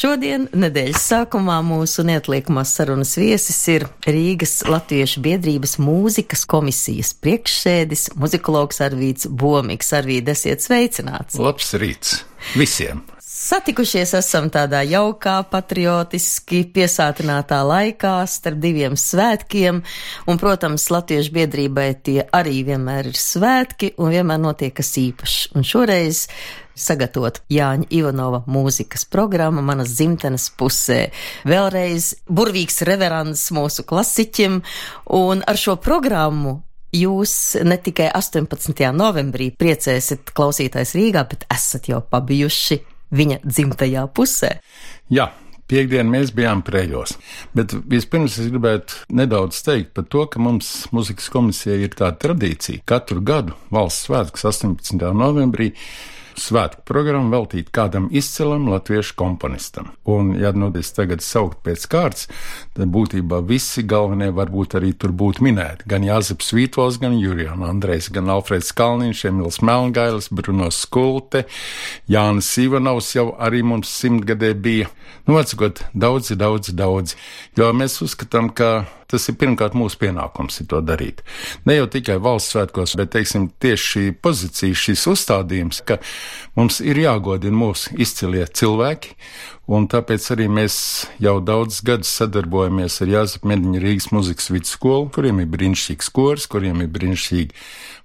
Šodien, nedēļas sākumā, mūsu neatliekamās sarunas viesis ir Rīgas Latviešu biedrības mūzikas komisijas priekšsēdis, muzikologs Arvīts Bomīgs. Arvīd, esiet sveicināts! Labs rīts visiem! Satikušies esam tādā jaukā, patriotiski piesātinātā laikā starp diviem svētkiem, un, protams, Latviešu biedrībai tie arī vienmēr ir svētki un vienmēr notiek kas īpašs. Un šoreiz sagatavot Jāņa Ivanova mūzikas programma manas dzimtenes pusē. Vēlreiz burvīgs reverants mūsu klasiķim, un ar šo programmu jūs ne tikai 18. novembrī priecēsiet klausītājs Rīgā, bet esat jau pabijuši viņa dzimtajā pusē. Jā, Piektdien mēs bijām prēļos, bet vispirms es gribētu nedaudz teikt par to, ka mums muzikas komisijai ir tāda tradīcija katru gadu valsts svētkus 18. novembrī svētku programmu veltīt kādam izcilam latviešu komponistam. Un, ja nu es tagad saukt pēc kārtas, tad būtībā visi galvenie varbūt arī tur būtu minēti. Gan Jāzeps Vītols, gan Jurijana Andrejs, gan Alfreds Kalniņš, Emils Melngailis, Bruno Skulte, Jānis Ivanovs jau arī mums simtgadē bija. Nu, atsakot, daudzi, daudzi, daudzi. Jo mēs uzskatām, ka Tas ir pirmkārt mūsu pienākums to darīt. Ne jau tikai valsts svētkos, bet teiksim, tieši šī pozīcija, šis uzstādījums, ka mums ir jāgodina mūsu izcilie cilvēki, un tāpēc arī mēs jau daudz gadus sadarbojamies ar Jāzep Mediņa Rīgas muzikas vidusskolu, kuriem ir brīnišķīgs kurs, kuriem ir brīnišķīgi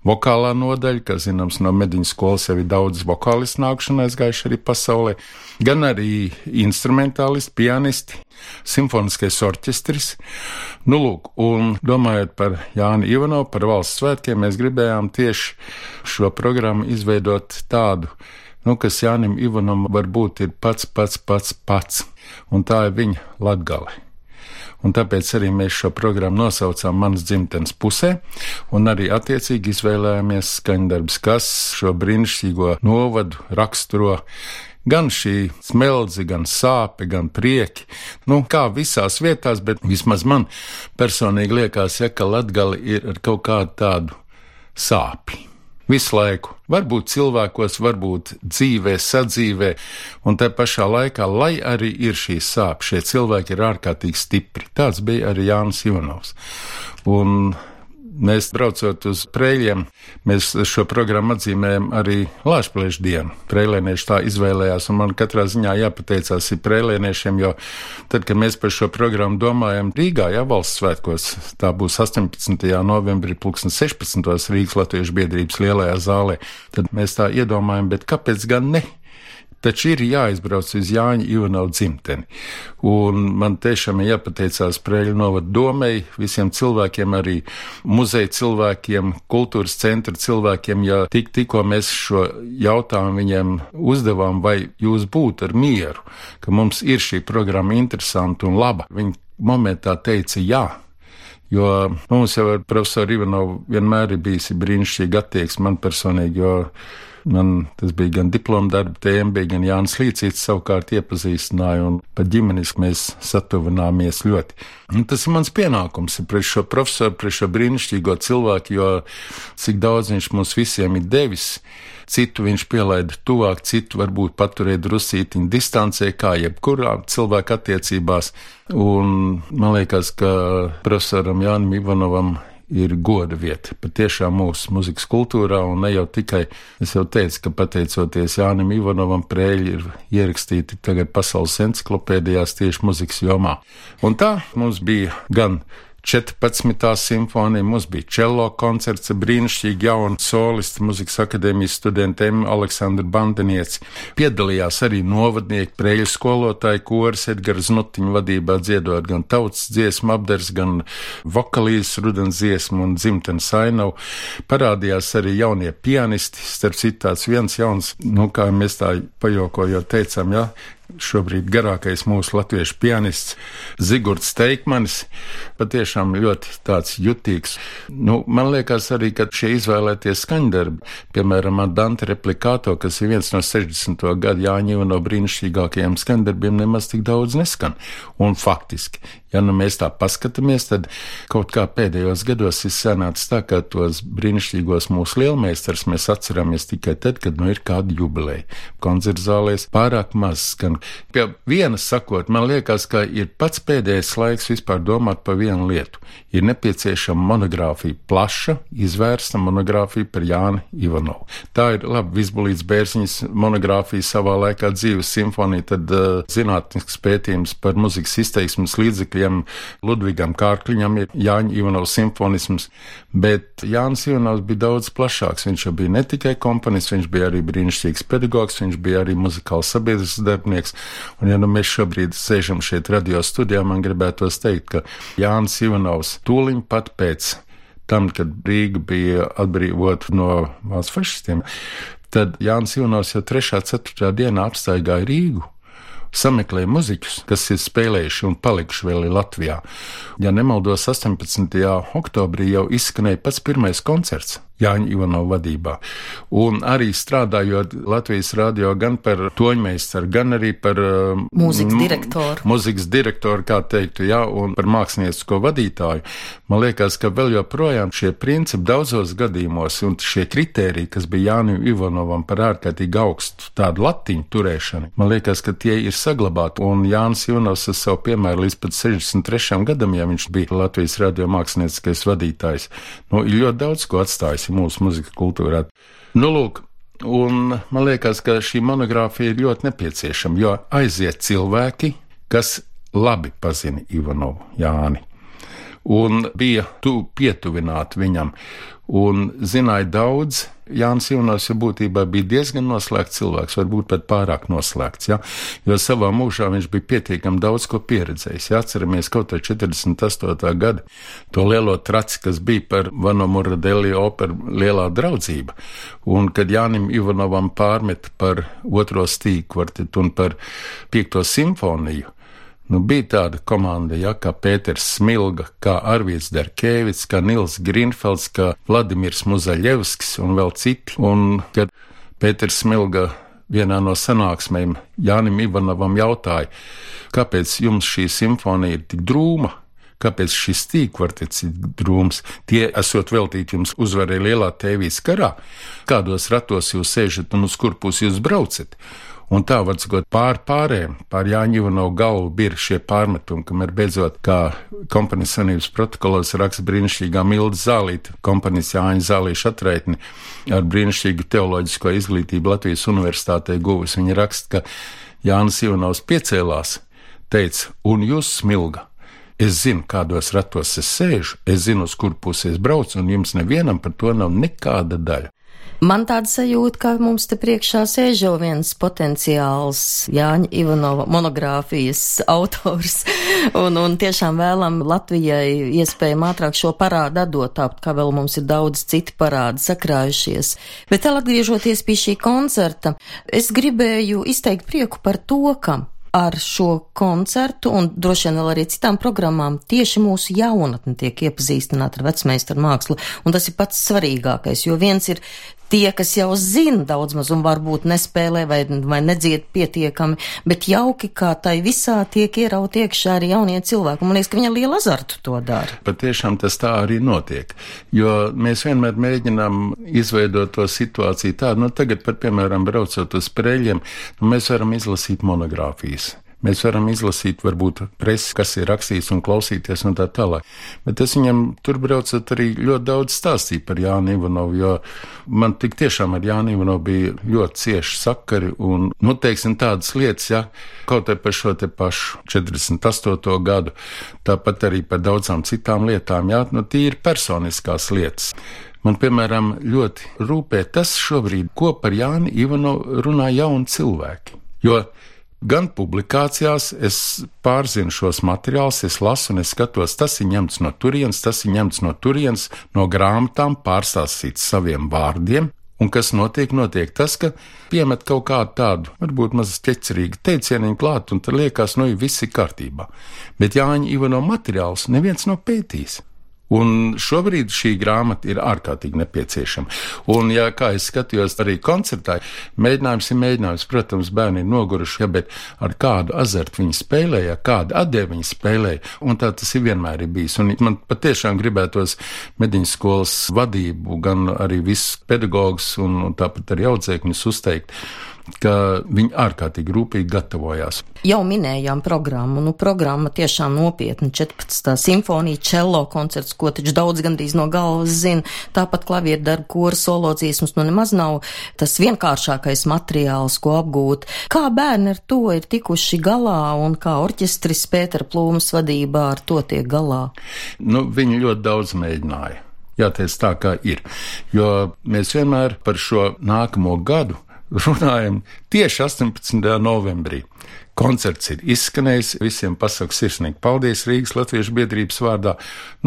vokālā nodaļa, kā zināms, no Mediņas skolas jau ir daudz vokālistu nākšana aizgājuši arī pasaulē, gan arī instrumentālisti, pianisti, simfoniskais orķestris. Nu, lūk, un domājot par Jānu Ivanovu, par valsts svētkiem, mēs gribējām tieši šo programmu izveidot tādu, nu, kas Jānim Ivanam varbūt ir pats, pats, pats, pats, un tā ir viņa latgale un tāpēc arī mēs šo programmu nosaucām manas dzimtenes pusē, un arī attiecīgi izvēlējāmies skaņdarbs, kas šo brīnišķīgo novadu raksturo gan šī smeldze, gan sāpe, gan prieki. Nu, kā visās vietās, bet vismaz man personīgi liekas, ja, ka latgali ir ar kaut kādu tādu sāpi. Visu laiku, varbūt cilvēkos, varbūt dzīvē, sadzīvē, un te pašā laikā, lai arī ir šīs sāpes, šie cilvēki ir ārkārtīgi stipri. Tāds bija arī Jānis Ivanovs. Un Mēs braucot uz prēļiem, mēs šo programmu atzīmējam arī Lāčplēšu dienu. Prēlēnieši tā izvēlējās, un man katrā ziņā jāpateicās ir prēlēniešiem, jo tad, kad mēs par šo programmu domājam Rīgā, jā, valsts svētkos, tā būs 18. novembrī, 16. Rīgas Latviešu biedrības lielajā zālē, tad mēs tā iedomājam, bet kāpēc gan ne? Taču ir jāizbrauc uz Jāņa Ivanova dzimteni. Un man tiešām ir jāpateicās Prēļu novada domei, visiem cilvēkiem, arī muzeja cilvēkiem, kultūras centra cilvēkiem, ja tik, tikko mēs šo jautājumu viņiem uzdevām, vai jūs būtu ar mieru, ka mums ir šī programma interesanta un laba. Viņi momentā teica jā. Jo mums jau ar profesoru Ivanovu vienmēr ir bijis brīnišķīgi attieksme man personīgi, jo Man tas bija gan diploma darba tēma, bija gan Jānis Līcīts savukārt iepazīstināja, un pat ģimeniski mēs satuvināmies ļoti. Un tas ir mans pienākums pret šo profesoru, pret šo brīnišķīgo cilvēku, jo cik daudz viņš mums visiem ir devis citu viņš pielaida tuvāk, citu varbūt paturēja drusītiņu distancē, kā jebkurā cilvēka attiecībās. Un man liekas, ka profesoram Jānim Ivanovam ir goda vieta. Patiešām mūsu muzikas kultūrā, un ne jau tikai, es jau teicu, ka pateicoties Jānim Ivanovam, prēļi ir ierakstīti tagad pasaules enciklopēdijās tieši muzikas jomā. Un tā mums bija gan 14. simfonija, mums bija čelo koncerts, brīnišķīgi jauna solista muzikas akadēmijas studentiem Aleksandra Bandenieci. Piedalījās arī novadnieki, prēļu skolotāji, koris Edgars Nutiņu vadībā dziedot gan tautas dziesmu apdars, gan vokalīs rudens dziesmu un dzimtenes ainavu. Parādījās arī jaunie pianisti, starp citāts viens jauns, nu kā mēs tā pajokojot teicām, ja, šobrīd garākais mūsu latviešu pianists Zigorts Teikmanis. Patiešām ļoti tāds jutīgs. Nu, man liekas arī, ka šie izvēlētie skaņdarbi, piemēram, Dante Replikāto, kas ir viens no 60. gadu Jāņa no brīnišķīgākajiem skaņdarbiem, nemaz tik daudz neskan. Un faktiski, ja nu mēs tā paskatāmies, tad kaut kā pēdējos gados ir sanācis tā, ka tos brīnišķīgos mūsu lielmeistars mēs atceramies tikai tad, kad nu ir kāda jubileja. Koncertzālēs pārāk maz skan Pie viena sakot, man liekas, ka ir pats pēdējais laiks vispār domāt par vienu lietu. Ir nepieciešama monogrāfija, plaša, izvērsta monogrāfija par Jāni Ivanovu. Tā ir labi, Visbulīts Bērziņas monogrāfija savā laikā dzīves simfonija, tad uh, zinātnisks pētījums par muzikas izteiksmes līdzekļiem Ludvigam Kārkliņam ir Jāņa Ivanovs simfonisms, bet Jānis Ivanovs bija daudz plašāks. Viņš jau bija ne tikai komponists, viņš bija arī brīnišķīgs pedagogs, viņš bija arī muzikāls sabiedrisks darbinieks. Un, ja nu mēs šobrīd sēžam šeit radio studijā, man gribētos teikt, ka Jānis Ivanovs tūliņ pat pēc tam, kad Rīga bija atbrīvota no valsts fašistiem, tad Jānis Ivanovs jau 3. un 4. dienā apstaigāja Rīgu sameklēja muziķus, kas ir spēlējuši un palikuši vēl Latvijā. Ja nemaldos, 18. oktobrī jau izskanēja pats pirmais koncerts. Jāņa Ivanova vadībā. Un arī strādājot Latvijas radio gan par toņmeistaru, gan arī par uh, mūzikas direktoru. Mūzikas direktoru, kā teiktu, jā, un par māksliniecisko vadītāju. Man liekas, ka vēl joprojām šie principi daudzos gadījumos un šie kritēriji, kas bija Jānim Ivanovam par ārkārtīgi augstu tādu latiņu turēšanu, man liekas, ka tie ir saglabāti. Un Jānis Ivanovs ar savu piemēru līdz pat 63. gadam, ja viņš bija Latvijas radio mākslinieckais vadītājs, nu, ir ļoti daudz ko atstājis iesaistīti mūsu muzikas kultūrā. Nu, lūk, un man liekas, ka šī monogrāfija ir ļoti nepieciešama, jo aiziet cilvēki, kas labi pazina Ivanovu Jāni un bija tu pietuvināti viņam, un zināja daudz. Jānis Junkers būtībā bija diezgan noslēgts cilvēks, varbūt pat pārāk noslēgts, ja? jo savā mūžā viņš bija pietiekami daudz ko pieredzējis. Ja? Atceramies kaut vai 48. gada to lielo traci, kas bija par Vano Muradelli operu lielā draudzība, un kad Jānim Ivanovam pārmet par otro stīku kvartetu un par piekto simfoniju, Nu, bija tāda komanda, ja, kā Pēters Smilga, kā Arvīts Derkēvits, kā Nils Grinfelds, kā Vladimirs Muzaļevskis un vēl citi. Un, kad Pēters Smilga vienā no sanāksmēm Jānim Ivanovam jautāja, kāpēc jums šī simfonija ir tik drūma? Kāpēc šis tīkvartets ir drūms? Tie esot veltīti jums uzvarai lielā tēvīs karā, kādos ratos jūs sēžat un uz kur pusi jūs braucat? Un tā, var sakot, pār pārējiem, pār Jāņa Ivanovu galvu bija šie pārmetumi, kamēr beidzot, kā kompanijas sanības protokolos raksta brīnišķīgā Milda Zālīta, kompanijas Jāņa Zālīša atraitni ar brīnišķīgu teoloģisko izglītību Latvijas universitātē guvis. Viņa raksta, ka Jānis Ivanovs piecēlās, teica, un jūs smilga. Es zinu, kādos ratos es sēžu, es zinu, uz kur pusi es braucu, un jums nevienam par to nav nekāda daļa. Man tāda sajūta, ka mums te priekšā sēž jau viens potenciāls Jāņa Ivanova monogrāfijas autors, un, un tiešām vēlam Latvijai iespējami ātrāk šo parādu atdot, tāpat kā vēl mums ir daudz citi parādi sakrājušies. Bet vēl atgriežoties pie šī koncerta, es gribēju izteikt prieku par to, ka ar šo koncertu un droši vien vēl arī citām programmām. Tieši mūsu jaunatne tiek iepazīstināta ar vecmeistaru mākslu, un tas ir pats svarīgākais, jo viens ir tie, kas jau zina daudz maz un varbūt nespēlē vai, vai nedzied pietiekami, bet jauki, kā tai visā tiek ieraut iekšā arī jaunie cilvēki. Man liekas, ka viņa liela azartu to dara. Patiešām tas tā arī notiek, jo mēs vienmēr mēģinām izveidot to situāciju tādu, nu tagad, par, piemēram, braucot uz preļiem, nu, mēs varam izlasīt monogrāfijas. Mēs varam izlasīt, varbūt, presi, kas ir rakstīts un klausīties un tā tālāk. Bet es viņam tur braucot arī ļoti daudz stāstīju par Jānu Ivanovu, jo man tik tiešām ar Jānu Ivanovu bija ļoti cieši sakari un, nu, teiksim, tādas lietas, ja, kaut arī par šo te pašu 48. gadu, tāpat arī par daudzām citām lietām, jā, nu, tīri personiskās lietas. Man, piemēram, ļoti rūpē tas šobrīd, ko par Jāni Ivanovu runā jauni cilvēki. Jo Gan publikācijās es pārzinu šos materiālus, es lasu un es skatos, tas ir ņemts no turienes, tas ir ņemts no turienes, no grāmatām, pārstāstīts saviem vārdiem. Un kas notiek? Notiek tas, ka piemet kaut kādu tādu, varbūt mazliet ķecerīgu teicienu klāt, un tad liekas, nu, viss ir kārtībā. Bet Jāņa Ivano materiāls neviens nav pētījis. Un šobrīd šī grāmata ir ārkārtīgi nepieciešama. Un, ja kā es skatījos arī koncertā, mēģinājums ir mēģinājums. Protams, bērni ir noguruši, ja, bet ar kādu azartu viņi spēlēja, kādu atdevi viņi spēlēja. Un tā tas ir vienmēr ir bijis. Un man patiešām gribētos mediņu skolas vadību, gan arī visus pedagogus un, un tāpat arī audzēkņus uzteikt ka viņi ārkārtīgi rūpīgi gatavojās. Jau minējām programmu, nu programma tiešām nopietna, 14. simfonija, cello koncerts, ko taču daudz gandrīz no galvas zina, tāpat klavieru darbu, kora solo dziesmas, nu nemaz nav tas vienkāršākais materiāls, ko apgūt. Kā bērni ar to ir tikuši galā un kā orķestris Pētera Plūmas vadībā ar to tiek galā? Nu, viņi ļoti daudz mēģināja jāteic tā, kā ir. Jo mēs vienmēr par šo nākamo gadu runājam tieši 18. novembrī. Koncerts ir izskanējis, visiem pasaku sirsnīgi paldies Rīgas Latviešu biedrības vārdā.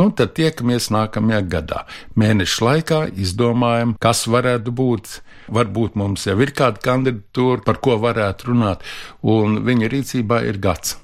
Nu, tad tiekamies nākamajā gadā. Mēnešu laikā izdomājam, kas varētu būt. Varbūt mums jau ir kāda kandidatūra, par ko varētu runāt, un viņa rīcībā ir gads.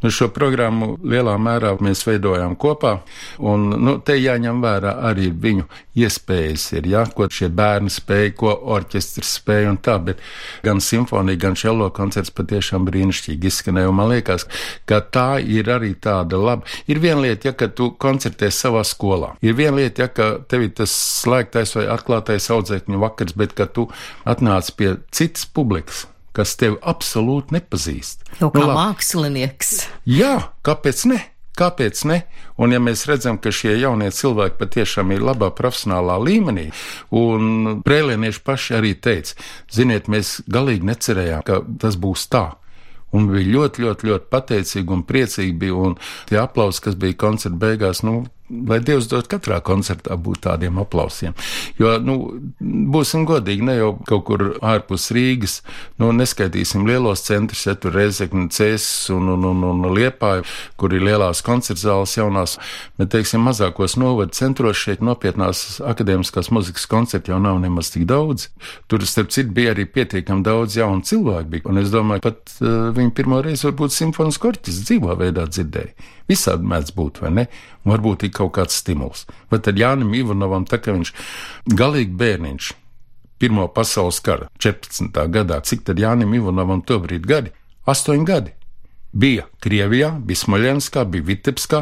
Nu, šo programmu lielā mērā mēs veidojām kopā, un nu, te jāņem vērā arī viņu iespējas, ir, ja, ko šie bērni spēja, ko orķestris spēja un tā, bet gan simfonija, gan šelo koncerts patiešām brīnišķīgi izskanēja, un man liekas, ka tā ir arī tāda laba. Ir viena lieta, ja, ka tu koncertē savā skolā, ir viena lieta, ja, ka tev ir tas slēgtais vai atklātais audzēkņu vakars, bet ka tu atnāc pie citas publikas kas tevi absolūti nepazīst. Jau kā nu, mākslinieks. Jā, kāpēc ne? Kāpēc ne? Un, ja mēs redzam, ka šie jaunie cilvēki patiešām ir labā profesionālā līmenī, un brēlienieši paši arī teica, ziniet, mēs galīgi necerējām, ka tas būs tā. Un bija ļoti, ļoti, ļoti pateicīgi un priecīgi bija, un tie aplausi, kas bija koncerta beigās, nu, lai Dievs dod katrā koncertā būt tādiem aplausiem. Jo, nu, būsim godīgi, ne jau kaut kur ārpus Rīgas, nu, neskaitīsim lielos centrus, ja tur Rezekni, Cēsis un, un, un, un Liepāja, kur ir lielās koncertzāles jaunās, bet, teiksim, mazākos novadu centros šeit nopietnās akadēmiskās muzikas koncerti jau nav nemaz tik daudz. Tur, starp citu, bija arī pietiekami daudz jaunu cilvēku, bija, un es domāju, pat uh, viņi pirmo reizi varbūt simfonisku orķestru dzīvā veidā dzirdēja. Visādi mēdz būt, vai ne? Varbūt ir kaut kāds stimuls. Vai tad Jānis Ivanovam, tā kā viņš galīgi bērniņš, Pirmā pasaules kara 14. gadā, cik tad Jānim Ivanovam tobrīd gadi? Astoņi gadi. Bija Krievijā, bija Smoļenskā, bija Vitebskā,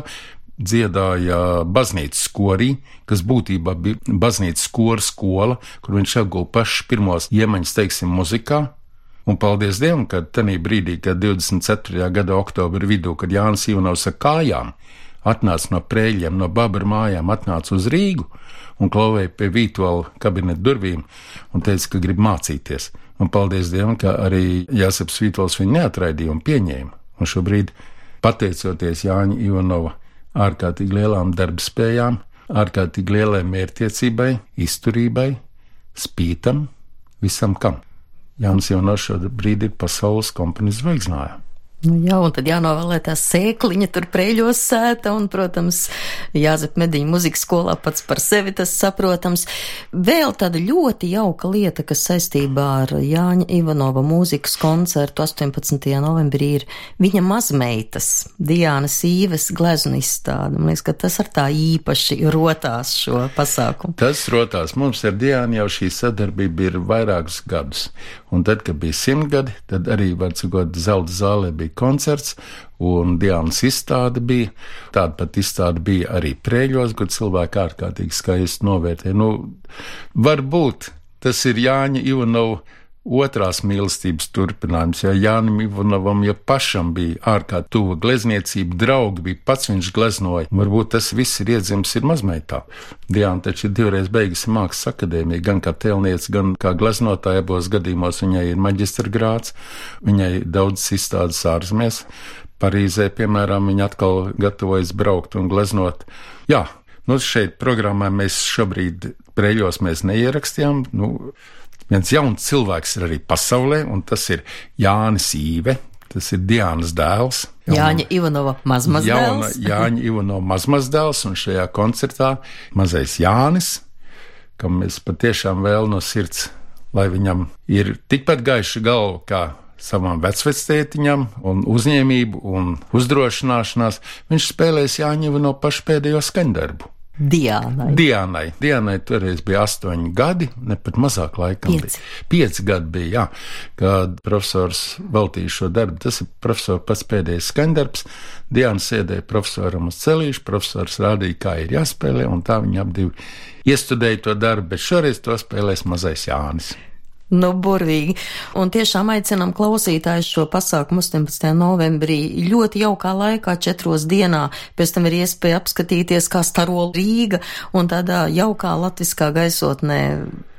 dziedāja baznīcas skorī, kas būtībā bija baznīcas skora skola, kur viņš apguva pašus pirmos iemaņas, teiksim, muzikā, Un paldies Dievam, ka tajā brīdī, kad 24. gada oktobra vidū, kad Jānis Ivanovs ar kājām atnāca no prēļiem, no Babra mājām, atnāca uz Rīgu un klauvēja pie Vītola kabineta durvīm un teica, ka grib mācīties. Un paldies Dievam, ka arī Jāseps Vītols viņu neatraidīja un pieņēma. Un šobrīd, pateicoties Jāņa Ivanova ārkārtīgi lielām darbspējām, ārkārtīgi lielai mērķtiecībai, izturībai, spītam, visam kam. Jānis jau no šo brīdi ir pasaules komponijas zvaigznājā. Nu, jā, un tad jānovēlē tā sēkliņa tur prēļos sēta, un, protams, Jāzep Mediņa muzikas skolā pats par sevi tas saprotams. Vēl tāda ļoti jauka lieta, kas saistībā ar Jāņa Ivanova mūzikas koncertu 18. novembrī ir viņa mazmeitas, Diānas Īves gleznu izstāde. Man liekas, ka tas ar tā īpaši rotās šo pasākumu. Tas rotās. Mums ar Diānu jau šī sadarbība ir vairākus gadus. Un tad, kad bija simtgadi, tad arī, var sakot, zelta zālē bija koncerts, un Dienas izstāde bija. Tāda pat izstāde bija arī prēļos, kur cilvēki ārkārtīgi skaisti novērtē. Nu, varbūt tas ir Jāņa Ivanova otrās mīlestības turpinājums, jo Jānim Ivanovam jau pašam bija ārkārtīgi tuva glezniecība, draugi bija pats viņš gleznoja. Varbūt tas viss ir iedzims ir mazmeitā. Diana taču ir divreiz beigusi mākslas akadēmiju, gan kā tēlniece, gan kā gleznotāja abos gadījumos viņai ir maģistra grāts, viņai daudz izstādes ārzemēs. Parīzē, piemēram, viņa atkal gatavojas braukt un gleznot. Jā, nu šeit programmā mēs šobrīd preļos neierakstījām. Nu, viens jauns cilvēks ir arī pasaulē, un tas ir Jānis Īve. Tas ir Dienas dēls. Jāņa Ivanova mazmazdēls. Jāņa Ivanova mazmazdēls, un šajā koncertā mazais Jānis, kam mēs patiešām vēl no sirds, lai viņam ir tikpat gaiša galva kā savam vecvectētiņam, un uzņēmību un uzdrošināšanās, viņš spēlēs Jāņa Ivanova pašu pēdējo skaņdarbu. Diānai. Diānai. Diānai toreiz bija astoņi gadi, ne pat mazāk laikam. Pieci. Pieci gadi bija, jā, kad profesors veltīja šo darbu. Tas ir profesora pats pēdējais skandarbs. Diāna sēdēja profesoram uz celīšu, profesors rādīja, kā ir jāspēlē, un tā viņi ap divi iestudēja to darbu, bet šoreiz to spēlēs mazais Jānis. Nu, burvīgi. Un tiešām aicinām klausītājus šo pasākumu 18. novembrī ļoti jaukā laikā, četros dienā. Pēc tam ir iespēja apskatīties, kā staro Rīga un tādā jaukā latviskā gaisotnē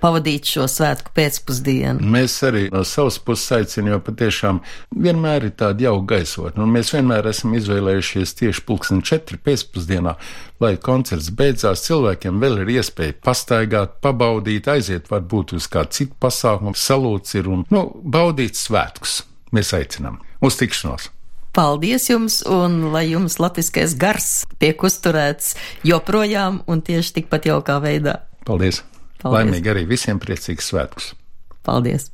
pavadīt šo svētku pēcpusdienu. Mēs arī no savas puses aicinām, jo patiešām vienmēr ir tāda jauka gaisotne, un mēs vienmēr esam izvēlējušies tieši pulksten četri pēcpusdienā, lai koncerts beidzās, cilvēkiem vēl ir iespēja pastaigāt, pabaudīt, aiziet varbūt uz kādu citu pasākumu, salūts ir un, nu, baudīt svētkus. Mēs aicinām uz tikšanos! Paldies jums, un lai jums latviskais gars tiek uzturēts joprojām un tieši tikpat jaukā veidā. Paldies! Paldies. Laimīgi arī visiem priecīgus svētkus! Paldies!